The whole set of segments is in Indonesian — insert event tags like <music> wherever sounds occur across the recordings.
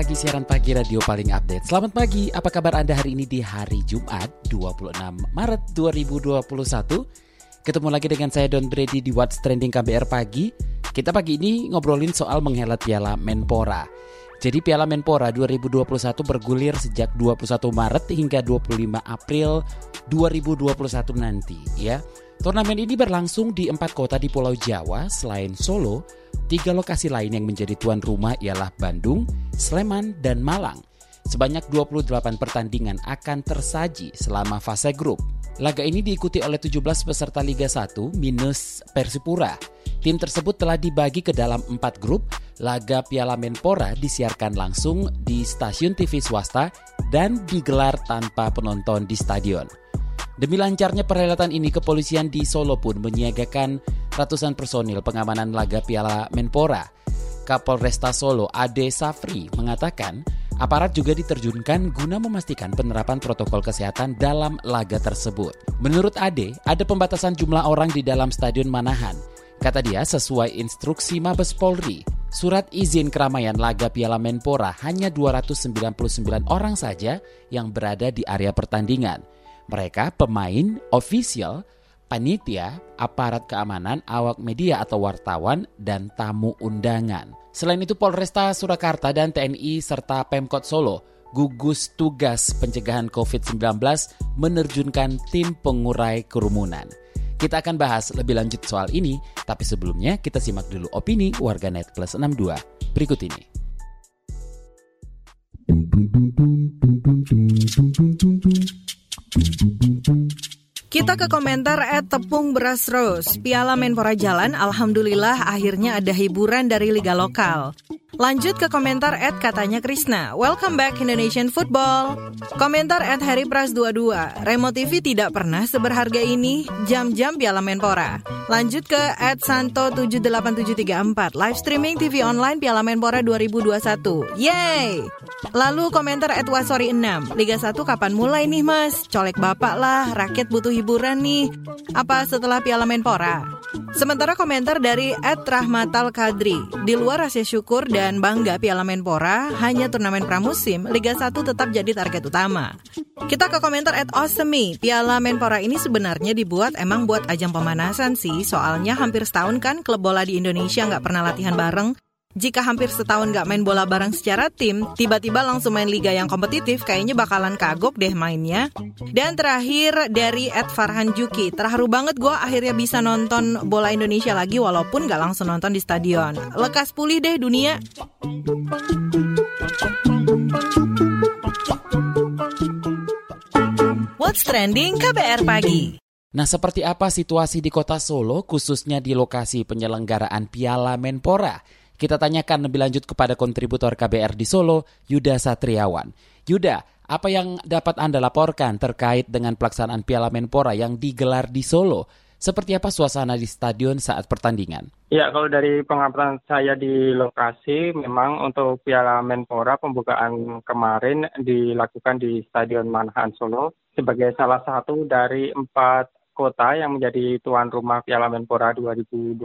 Pagi, siaran pagi radio paling update. Selamat pagi, apa kabar Anda hari ini di hari Jumat 26 Maret 2021? Ketemu lagi dengan saya Don Brady di What's Trending KBR Pagi. Kita pagi ini ngobrolin soal menghelat Piala Menpora. Jadi Piala Menpora 2021 bergulir sejak 21 Maret hingga 25 April 2021 nanti ya. Turnamen ini berlangsung di empat kota di Pulau Jawa selain Solo. Tiga lokasi lain yang menjadi tuan rumah ialah Bandung, Sleman, dan Malang. Sebanyak 28 pertandingan akan tersaji selama fase grup. Laga ini diikuti oleh 17 peserta Liga 1 minus Persipura. Tim tersebut telah dibagi ke dalam empat grup. Laga Piala Menpora disiarkan langsung di stasiun TV swasta dan digelar tanpa penonton di stadion. Demi lancarnya perhelatan ini, kepolisian di Solo pun menyiagakan ratusan personil pengamanan laga Piala Menpora. Kapolresta Solo Ade Safri mengatakan, aparat juga diterjunkan guna memastikan penerapan protokol kesehatan dalam laga tersebut. Menurut Ade, ada pembatasan jumlah orang di dalam Stadion Manahan. Kata dia, sesuai instruksi Mabes Polri, surat izin keramaian laga Piala Menpora hanya 299 orang saja yang berada di area pertandingan. Mereka pemain, official, panitia, aparat keamanan, awak media atau wartawan, dan tamu undangan. Selain itu Polresta Surakarta dan TNI serta Pemkot Solo gugus tugas pencegahan COVID-19 menerjunkan tim pengurai kerumunan. Kita akan bahas lebih lanjut soal ini, tapi sebelumnya kita simak dulu opini warganet plus 62 berikut ini. Kita ke komentar at tepung beras rose. Piala Menpora jalan, alhamdulillah akhirnya ada hiburan dari liga lokal. Lanjut ke komentar at katanya Krisna. Welcome back Indonesian Football. Komentar at Harry Pras 22. Remote TV tidak pernah seberharga ini. Jam-jam Piala Menpora. Lanjut ke at Santo 78734. Live streaming TV online Piala Menpora 2021. Yeay! Lalu komentar at Wasori 6. Liga 1 kapan mulai nih mas? Colek bapak lah, rakyat butuh hiburan nih. Apa setelah Piala Menpora? Sementara komentar dari Ed Rahmatal Kadri, di luar rasa syukur dan bangga Piala Menpora, hanya turnamen pramusim, Liga 1 tetap jadi target utama. Kita ke komentar Ed Osemi, Piala Menpora ini sebenarnya dibuat emang buat ajang pemanasan sih, soalnya hampir setahun kan klub bola di Indonesia nggak pernah latihan bareng, jika hampir setahun gak main bola bareng secara tim, tiba-tiba langsung main liga yang kompetitif, kayaknya bakalan kagok deh mainnya. Dan terakhir dari Ed Farhan Juki, terharu banget gue akhirnya bisa nonton bola Indonesia lagi walaupun gak langsung nonton di stadion. Lekas pulih deh dunia. What's Trending KBR Pagi Nah, seperti apa situasi di kota Solo, khususnya di lokasi penyelenggaraan Piala Menpora? Kita tanyakan lebih lanjut kepada kontributor KBR di Solo, Yuda Satriawan. Yuda, apa yang dapat Anda laporkan terkait dengan pelaksanaan Piala Menpora yang digelar di Solo? Seperti apa suasana di stadion saat pertandingan? Ya, kalau dari pengamatan saya di lokasi, memang untuk Piala Menpora pembukaan kemarin dilakukan di Stadion Manahan Solo sebagai salah satu dari empat kota yang menjadi tuan rumah Piala Menpora 2021.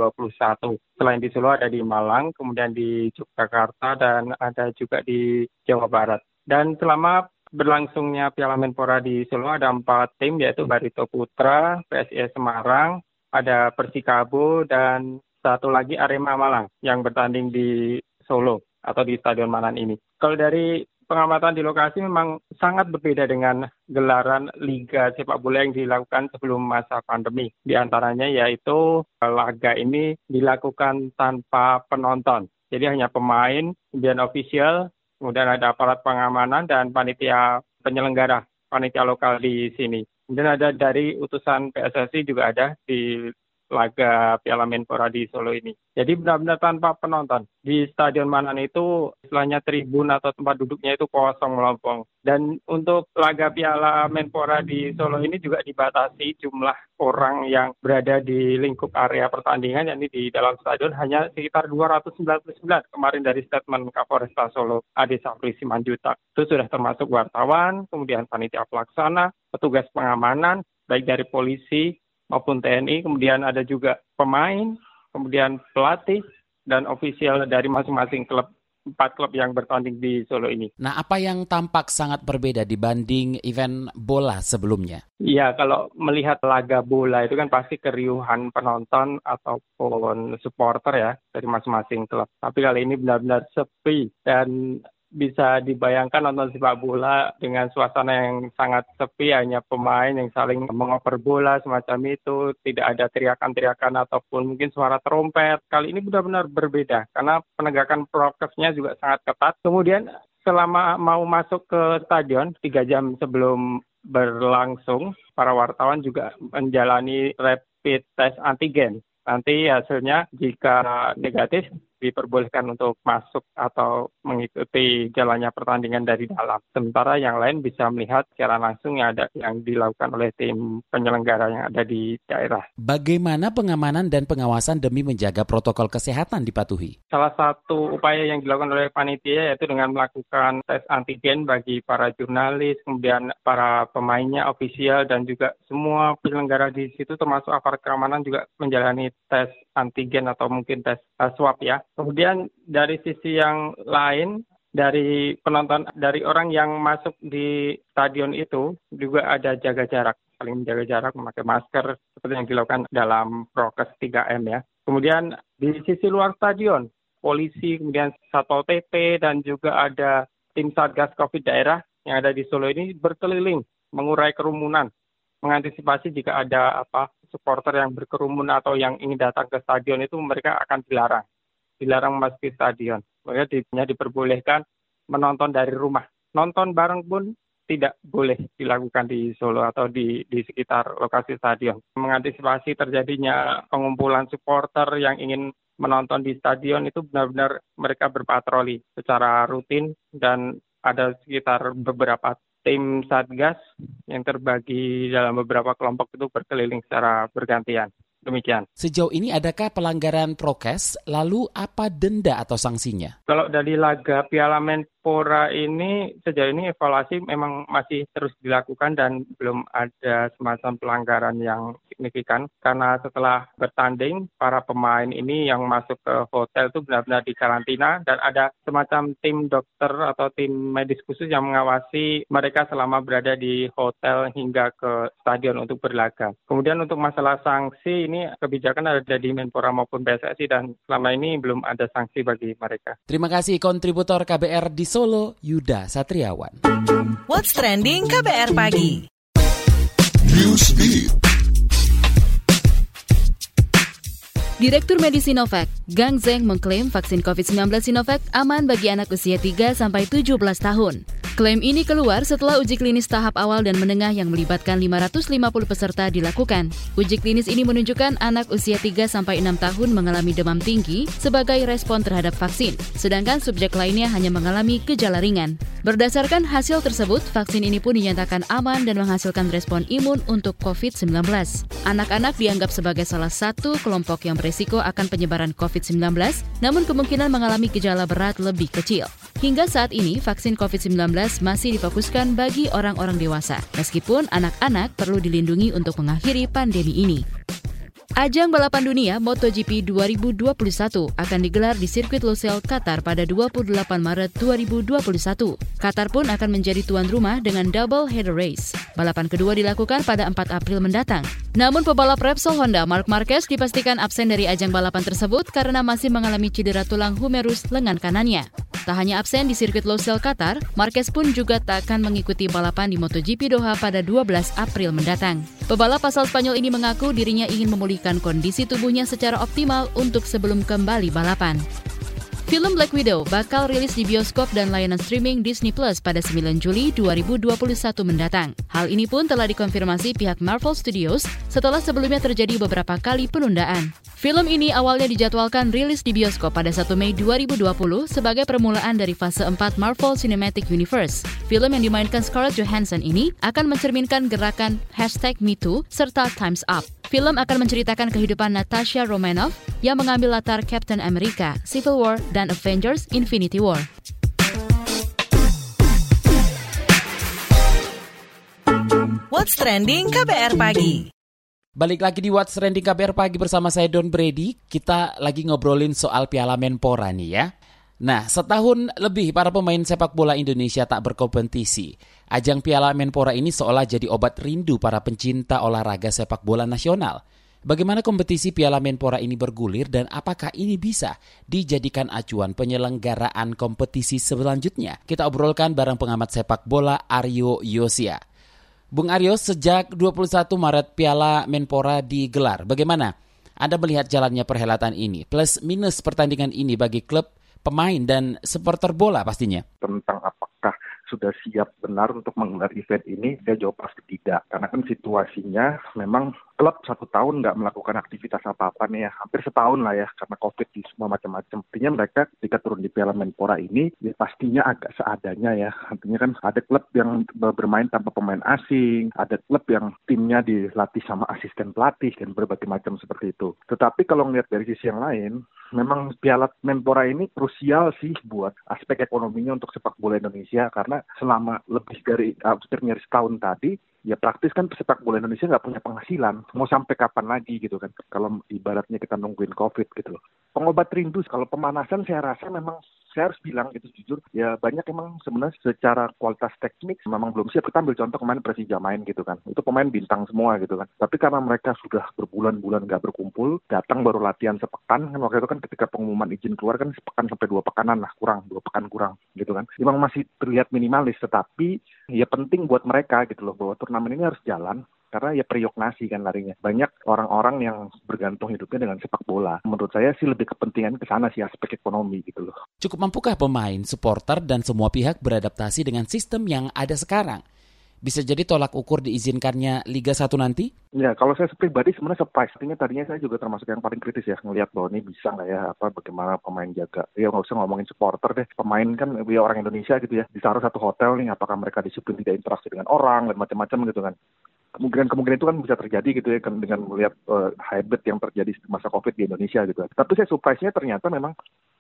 Selain di Solo ada di Malang, kemudian di Yogyakarta, dan ada juga di Jawa Barat. Dan selama berlangsungnya Piala Menpora di Solo ada empat tim yaitu Barito Putra, PSIS Semarang, ada Persikabo, dan satu lagi Arema Malang yang bertanding di Solo atau di Stadion Malang ini. Kalau dari pengamatan di lokasi memang sangat berbeda dengan gelaran liga sepak bola yang dilakukan sebelum masa pandemi. Di antaranya yaitu laga ini dilakukan tanpa penonton. Jadi hanya pemain, kemudian official, kemudian ada aparat pengamanan dan panitia penyelenggara, panitia lokal di sini. Kemudian ada dari utusan PSSI juga ada di laga Piala Menpora di Solo ini. Jadi benar-benar tanpa penonton. Di Stadion Manan itu istilahnya tribun atau tempat duduknya itu kosong melompong. Dan untuk laga Piala Menpora di Solo ini juga dibatasi jumlah orang yang berada di lingkup area pertandingan, yakni di dalam stadion hanya sekitar 299 kemarin dari statement Kapolresta Solo Ade Sapri Simanjuta. Itu sudah termasuk wartawan, kemudian panitia pelaksana, petugas pengamanan, baik dari polisi maupun TNI, kemudian ada juga pemain, kemudian pelatih, dan ofisial dari masing-masing klub empat klub yang bertanding di Solo ini. Nah, apa yang tampak sangat berbeda dibanding event bola sebelumnya? Iya, kalau melihat laga bola itu kan pasti keriuhan penonton ataupun supporter ya dari masing-masing klub. Tapi kali ini benar-benar sepi dan bisa dibayangkan nonton sepak bola dengan suasana yang sangat sepi, hanya pemain yang saling mengoper bola semacam itu, tidak ada teriakan-teriakan ataupun mungkin suara trompet. Kali ini benar-benar berbeda karena penegakan prokesnya juga sangat ketat. Kemudian selama mau masuk ke stadion tiga jam sebelum berlangsung, para wartawan juga menjalani rapid test antigen. Nanti hasilnya jika negatif diperbolehkan untuk masuk atau mengikuti jalannya pertandingan dari dalam. Sementara yang lain bisa melihat secara langsung yang ada yang dilakukan oleh tim penyelenggara yang ada di daerah. Bagaimana pengamanan dan pengawasan demi menjaga protokol kesehatan dipatuhi? Salah satu upaya yang dilakukan oleh panitia yaitu dengan melakukan tes antigen bagi para jurnalis, kemudian para pemainnya, ofisial, dan juga semua penyelenggara di situ termasuk aparat keamanan juga menjalani tes antigen atau mungkin tes uh, swab ya. Kemudian dari sisi yang lain dari penonton dari orang yang masuk di stadion itu juga ada jaga jarak, saling menjaga jarak, memakai masker seperti yang dilakukan dalam prokes 3M ya. Kemudian di sisi luar stadion, polisi, kemudian Satpol PP dan juga ada tim Satgas Covid daerah yang ada di Solo ini berkeliling mengurai kerumunan, mengantisipasi jika ada apa supporter yang berkerumun atau yang ingin datang ke stadion itu mereka akan dilarang. Dilarang memasuki stadion. Mereka hanya diperbolehkan menonton dari rumah. Nonton bareng pun tidak boleh dilakukan di Solo atau di, di sekitar lokasi stadion. Mengantisipasi terjadinya pengumpulan supporter yang ingin menonton di stadion itu benar-benar mereka berpatroli secara rutin dan ada sekitar beberapa tim Satgas yang terbagi dalam beberapa kelompok itu berkeliling secara bergantian. Demikian. Sejauh ini adakah pelanggaran prokes? Lalu apa denda atau sanksinya? Kalau dari laga Piala Menpora ini sejauh ini evaluasi memang masih terus dilakukan dan belum ada semacam pelanggaran yang signifikan karena setelah bertanding para pemain ini yang masuk ke hotel itu benar-benar dikarantina dan ada semacam tim dokter atau tim medis khusus yang mengawasi mereka selama berada di hotel hingga ke stadion untuk berlaga. Kemudian untuk masalah sanksi ini kebijakan ada di Menpora maupun PSSI dan selama ini belum ada sanksi bagi mereka. Terima kasih kontributor KBR di Solo, Yuda Satriawan. What's trending KBR pagi? Newsbeat. Direktur Medis Sinovac, Gang Zeng mengklaim vaksin COVID-19 Sinovac aman bagi anak usia 3 sampai 17 tahun. Klaim ini keluar setelah uji klinis tahap awal dan menengah yang melibatkan 550 peserta dilakukan. Uji klinis ini menunjukkan anak usia 3-6 tahun mengalami demam tinggi sebagai respon terhadap vaksin, sedangkan subjek lainnya hanya mengalami gejala ringan. Berdasarkan hasil tersebut, vaksin ini pun dinyatakan aman dan menghasilkan respon imun untuk COVID-19. Anak-anak dianggap sebagai salah satu kelompok yang beresiko akan penyebaran COVID-19, namun kemungkinan mengalami gejala berat lebih kecil. Hingga saat ini, vaksin COVID-19 masih difokuskan bagi orang-orang dewasa, meskipun anak-anak perlu dilindungi untuk mengakhiri pandemi ini. Ajang balapan dunia MotoGP 2021 akan digelar di sirkuit Losail, Qatar pada 28 Maret 2021. Qatar pun akan menjadi tuan rumah dengan double header race. Balapan kedua dilakukan pada 4 April mendatang. Namun pebalap Repsol Honda Mark Marquez dipastikan absen dari ajang balapan tersebut karena masih mengalami cedera tulang humerus lengan kanannya. Tak hanya absen di sirkuit Losail Qatar, Marquez pun juga tak akan mengikuti balapan di MotoGP Doha pada 12 April mendatang. Pebalap asal Spanyol ini mengaku dirinya ingin memulihkan kondisi tubuhnya secara optimal untuk sebelum kembali balapan. Film Black Widow bakal rilis di bioskop dan layanan streaming Disney Plus pada 9 Juli 2021 mendatang. Hal ini pun telah dikonfirmasi pihak Marvel Studios setelah sebelumnya terjadi beberapa kali penundaan. Film ini awalnya dijadwalkan rilis di bioskop pada 1 Mei 2020 sebagai permulaan dari fase 4 Marvel Cinematic Universe. Film yang dimainkan Scarlett Johansson ini akan mencerminkan gerakan hashtag MeToo serta Time's Up. Film akan menceritakan kehidupan Natasha Romanoff yang mengambil latar Captain America, Civil War, dan Avengers Infinity War. What's Trending KBR Pagi Balik lagi di What's Trending KBR Pagi bersama saya Don Brady. Kita lagi ngobrolin soal Piala Menpora nih ya. Nah, setahun lebih para pemain sepak bola Indonesia tak berkompetisi. Ajang Piala Menpora ini seolah jadi obat rindu para pencinta olahraga sepak bola nasional. Bagaimana kompetisi Piala Menpora ini bergulir dan apakah ini bisa dijadikan acuan penyelenggaraan kompetisi selanjutnya? Kita obrolkan bareng pengamat sepak bola Aryo Yosia. Bung Aryo, sejak 21 Maret Piala Menpora digelar, bagaimana Anda melihat jalannya perhelatan ini? Plus minus pertandingan ini bagi klub pemain dan supporter bola pastinya. Tentang apakah sudah siap benar untuk menggelar event ini, saya jawab pasti tidak. Karena kan situasinya memang klub satu tahun nggak melakukan aktivitas apa-apa nih ya, hampir setahun lah ya, karena COVID di semua macam-macam. Artinya mereka ketika turun di Piala Menpora ini, ya pastinya agak seadanya ya. Artinya kan ada klub yang bermain tanpa pemain asing, ada klub yang timnya dilatih sama asisten pelatih, dan berbagai macam seperti itu. Tetapi kalau ngelihat dari sisi yang lain, memang Piala Menpora ini krusial sih buat aspek ekonominya untuk sepak bola Indonesia, karena selama lebih dari hampir nyaris tahun tadi, ya praktis kan sepak bola Indonesia nggak punya penghasilan. Mau sampai kapan lagi gitu kan? Kalau ibaratnya kita nungguin COVID gitu loh. Pengobat rindu, kalau pemanasan saya rasa memang saya harus bilang itu jujur. Ya banyak emang sebenarnya secara kualitas teknik memang belum siap. Kita ambil contoh kemarin Persija main gitu kan. Itu pemain bintang semua gitu kan. Tapi karena mereka sudah berbulan-bulan nggak berkumpul datang baru latihan sepekan kan waktu itu kan ketika pengumuman izin keluar kan sepekan sampai dua pekanan lah kurang dua pekan kurang gitu kan. Memang masih terlihat minimalis tetapi ya penting buat mereka gitu loh bahwa turnamen ini harus jalan karena ya periuk nasi kan larinya. Banyak orang-orang yang bergantung hidupnya dengan sepak bola. Menurut saya sih lebih kepentingan ke sana sih aspek ekonomi gitu loh. Cukup mampukah pemain, supporter, dan semua pihak beradaptasi dengan sistem yang ada sekarang? Bisa jadi tolak ukur diizinkannya Liga 1 nanti? Ya, kalau saya pribadi sebenarnya surprise. Artinya tadinya saya juga termasuk yang paling kritis ya, ngelihat bahwa ini bisa nggak ya, apa bagaimana pemain jaga. Ya nggak usah ngomongin supporter deh, pemain kan ya orang Indonesia gitu ya, ditaruh satu hotel nih, apakah mereka disiplin tidak interaksi dengan orang dan macam-macam gitu kan kemungkinan-kemungkinan itu kan bisa terjadi gitu ya kan dengan melihat uh, habit yang terjadi di masa COVID di Indonesia gitu. Tapi saya surprise-nya ternyata memang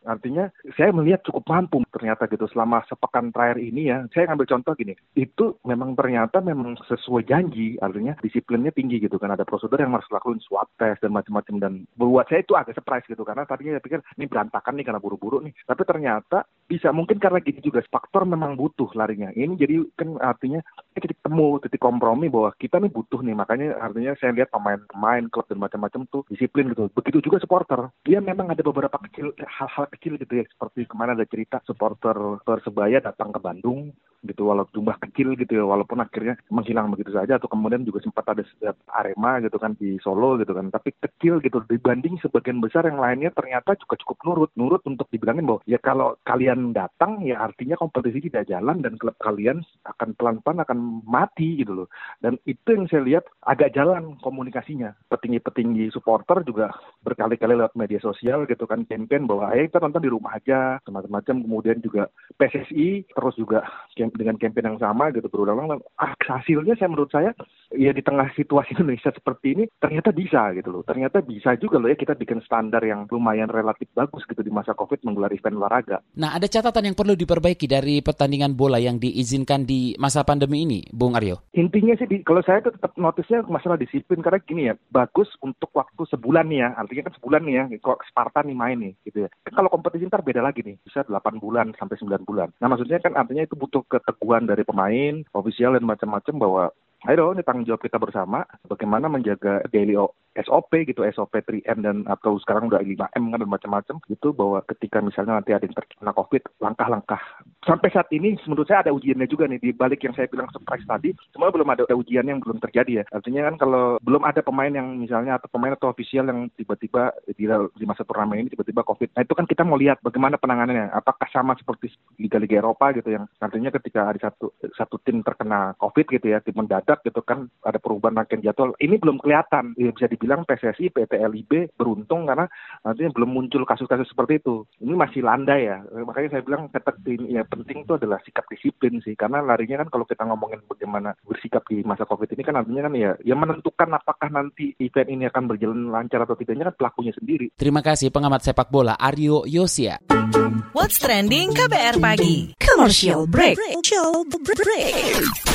artinya saya melihat cukup mampu ternyata gitu selama sepekan terakhir ini ya. Saya ngambil contoh gini, itu memang ternyata memang sesuai janji, artinya disiplinnya tinggi gitu kan ada prosedur yang harus lakuin swab test dan macam-macam dan buat saya itu agak surprise gitu karena tadinya saya pikir ini berantakan nih karena buru-buru nih. Tapi ternyata bisa mungkin karena gini juga faktor memang butuh larinya. Ini jadi kan artinya titik temu, titik kompromi bahwa kita nih butuh nih makanya artinya saya lihat pemain-pemain klub dan macam-macam tuh disiplin gitu. Begitu juga supporter. Dia memang ada beberapa kecil hal-hal kecil gitu ya seperti ke mana ada cerita supporter Persebaya datang ke Bandung gitu walau jumlah kecil gitu ya walaupun akhirnya menghilang begitu saja atau kemudian juga sempat ada Arema gitu kan di Solo gitu kan. Tapi kecil gitu dibanding sebagian besar yang lainnya ternyata juga cukup nurut. Nurut untuk dibilangin bahwa ya kalau kalian datang ya artinya kompetisi tidak jalan dan klub kalian akan pelan-pelan akan mati gitu loh. Dan itu yang saya lihat agak jalan komunikasinya. Petinggi-petinggi supporter juga berkali-kali lewat media sosial gitu kan campaign bahwa ayo kita nonton di rumah aja macam-macam kemudian juga PSSI terus juga dengan campaign yang sama gitu berulang-ulang ah, hasilnya saya menurut saya ya di tengah situasi <laughs> Indonesia seperti ini ternyata bisa gitu loh ternyata bisa juga loh ya kita bikin standar yang lumayan relatif bagus gitu di masa COVID menggelar event olahraga. Nah ada catatan yang perlu diperbaiki dari pertandingan bola yang diizinkan di masa pandemi ini, Bung Aryo? Intinya sih di, kalau saya tetap notisnya masalah disiplin karena gini ya bagus untuk waktu sebulan nih ya artinya kan sebulan nih ya kok Sparta nih main nih gitu ya. Kalau kompetisi ntar beda lagi nih bisa 8 bulan sampai 9 bulan. Nah maksudnya kan artinya itu butuh keteguhan dari pemain, ofisial dan macam-macam bahwa ayo ini tanggung jawab kita bersama bagaimana menjaga daily SOP gitu, SOP 3M dan atau sekarang udah 5M kan dan macam-macam gitu bahwa ketika misalnya nanti ada yang terkena COVID, langkah-langkah sampai saat ini menurut saya ada ujiannya juga nih di balik yang saya bilang surprise tadi, semua belum ada, ujian yang belum terjadi ya. Artinya kan kalau belum ada pemain yang misalnya atau pemain atau ofisial yang tiba-tiba di, di masa turnamen ini tiba-tiba COVID. Nah itu kan kita mau lihat bagaimana penanganannya. Apakah sama seperti liga-liga Eropa gitu yang artinya ketika ada satu satu tim terkena COVID gitu ya, tim mendadak gitu kan ada perubahan rangkaian jadwal. Ini belum kelihatan. Ya, bisa dibilang PSSI, PT LIB beruntung karena artinya belum muncul kasus-kasus seperti itu. Ini masih landai ya. Makanya saya bilang ketat ya penting itu adalah sikap disiplin sih karena larinya kan kalau kita ngomongin bagaimana bersikap di masa covid ini kan artinya kan ya yang menentukan apakah nanti event ini akan berjalan lancar atau tidaknya kan pelakunya sendiri. Terima kasih pengamat sepak bola Aryo Yosia. What's trending KBR pagi? Commercial break. Commercial break.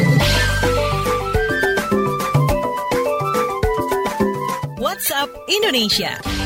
WhatsApp Indonesia.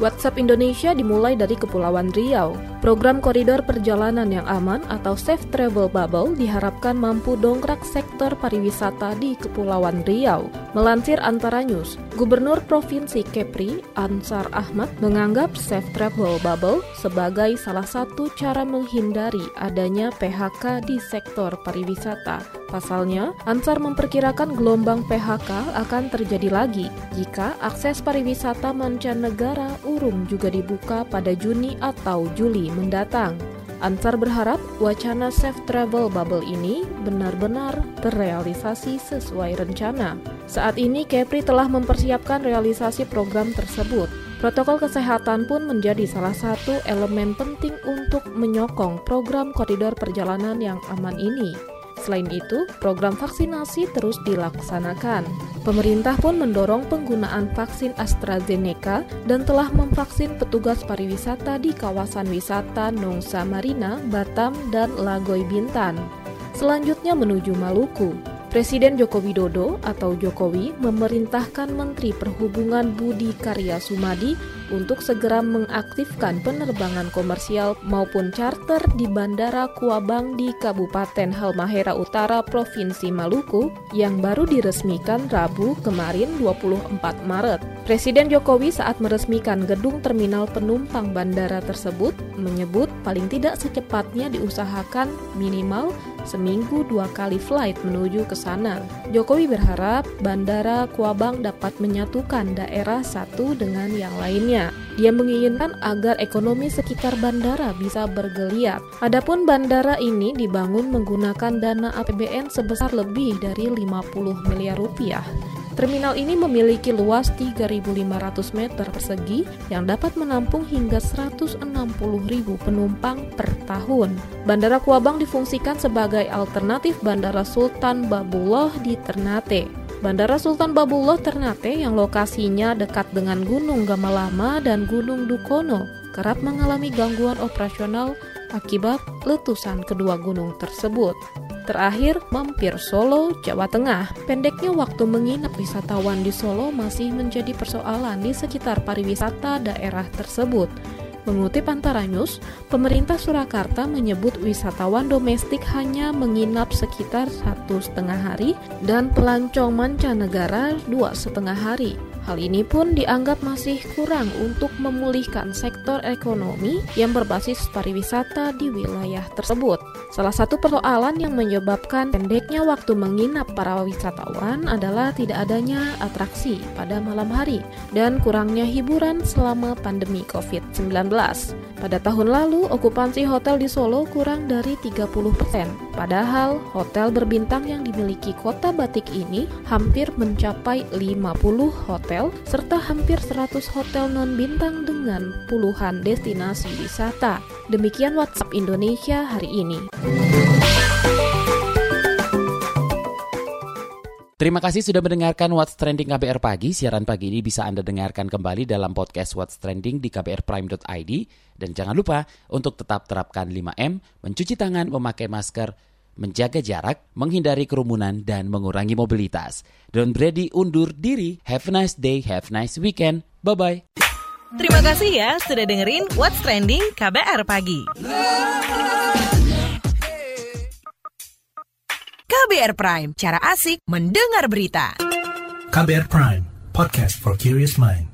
WhatsApp Indonesia dimulai dari Kepulauan Riau. Program koridor perjalanan yang aman atau Safe Travel Bubble diharapkan mampu dongkrak sektor pariwisata di Kepulauan Riau. Melansir Antara News, Gubernur Provinsi Kepri, Ansar Ahmad, menganggap Safe Travel Bubble sebagai salah satu cara menghindari adanya PHK di sektor pariwisata. Pasalnya, Ansar memperkirakan gelombang PHK akan terjadi lagi jika akses pariwisata mancanegara urung juga dibuka pada Juni atau Juli mendatang. Ansar berharap wacana safe travel bubble ini benar-benar terrealisasi sesuai rencana. Saat ini Kepri telah mempersiapkan realisasi program tersebut. Protokol kesehatan pun menjadi salah satu elemen penting untuk menyokong program koridor perjalanan yang aman ini. Selain itu, program vaksinasi terus dilaksanakan. Pemerintah pun mendorong penggunaan vaksin AstraZeneca dan telah memvaksin petugas pariwisata di kawasan wisata Nongsa Marina, Batam, dan Lagoy Bintan. Selanjutnya menuju Maluku. Presiden Joko Widodo atau Jokowi memerintahkan Menteri Perhubungan Budi Karya Sumadi untuk segera mengaktifkan penerbangan komersial maupun charter di Bandara Kuabang di Kabupaten Halmahera Utara, Provinsi Maluku yang baru diresmikan Rabu kemarin 24 Maret. Presiden Jokowi saat meresmikan gedung terminal penumpang bandara tersebut menyebut paling tidak secepatnya diusahakan minimal seminggu dua kali flight menuju ke sana. Jokowi berharap Bandara Kuabang dapat menyatukan daerah satu dengan yang lainnya. Dia menginginkan agar ekonomi sekitar bandara bisa bergeliat. Adapun bandara ini dibangun menggunakan dana APBN sebesar lebih dari 50 miliar rupiah. Terminal ini memiliki luas 3.500 meter persegi yang dapat menampung hingga 160.000 penumpang per tahun. Bandara Kuabang difungsikan sebagai alternatif Bandara Sultan Babullah di Ternate. Bandara Sultan Babullah Ternate yang lokasinya dekat dengan Gunung Gamalama dan Gunung Dukono kerap mengalami gangguan operasional akibat letusan kedua gunung tersebut. Terakhir, mampir Solo, Jawa Tengah. Pendeknya waktu menginap wisatawan di Solo masih menjadi persoalan di sekitar pariwisata daerah tersebut. Mengutip Antara News, pemerintah Surakarta menyebut wisatawan domestik hanya menginap sekitar satu setengah hari dan pelancong mancanegara dua setengah hari. Hal ini pun dianggap masih kurang untuk memulihkan sektor ekonomi yang berbasis pariwisata di wilayah tersebut. Salah satu persoalan yang menyebabkan pendeknya waktu menginap para wisatawan adalah tidak adanya atraksi pada malam hari dan kurangnya hiburan selama pandemi COVID-19. Pada tahun lalu, okupansi hotel di Solo kurang dari 30 persen. Padahal, hotel berbintang yang dimiliki kota batik ini hampir mencapai 50 hotel, serta hampir 100 hotel non-bintang dengan puluhan destinasi wisata. Demikian WhatsApp Indonesia hari ini. Terima kasih sudah mendengarkan What's Trending KBR Pagi. Siaran pagi ini bisa Anda dengarkan kembali dalam podcast What's Trending di kbrprime.id. Dan jangan lupa untuk tetap terapkan 5M, mencuci tangan, memakai masker, menjaga jarak, menghindari kerumunan, dan mengurangi mobilitas. Don Brady undur diri. Have a nice day, have a nice weekend. Bye-bye. Terima kasih ya sudah dengerin What's Trending KBR Pagi. KBR Prime, cara asik mendengar berita. KBR Prime, podcast for curious mind.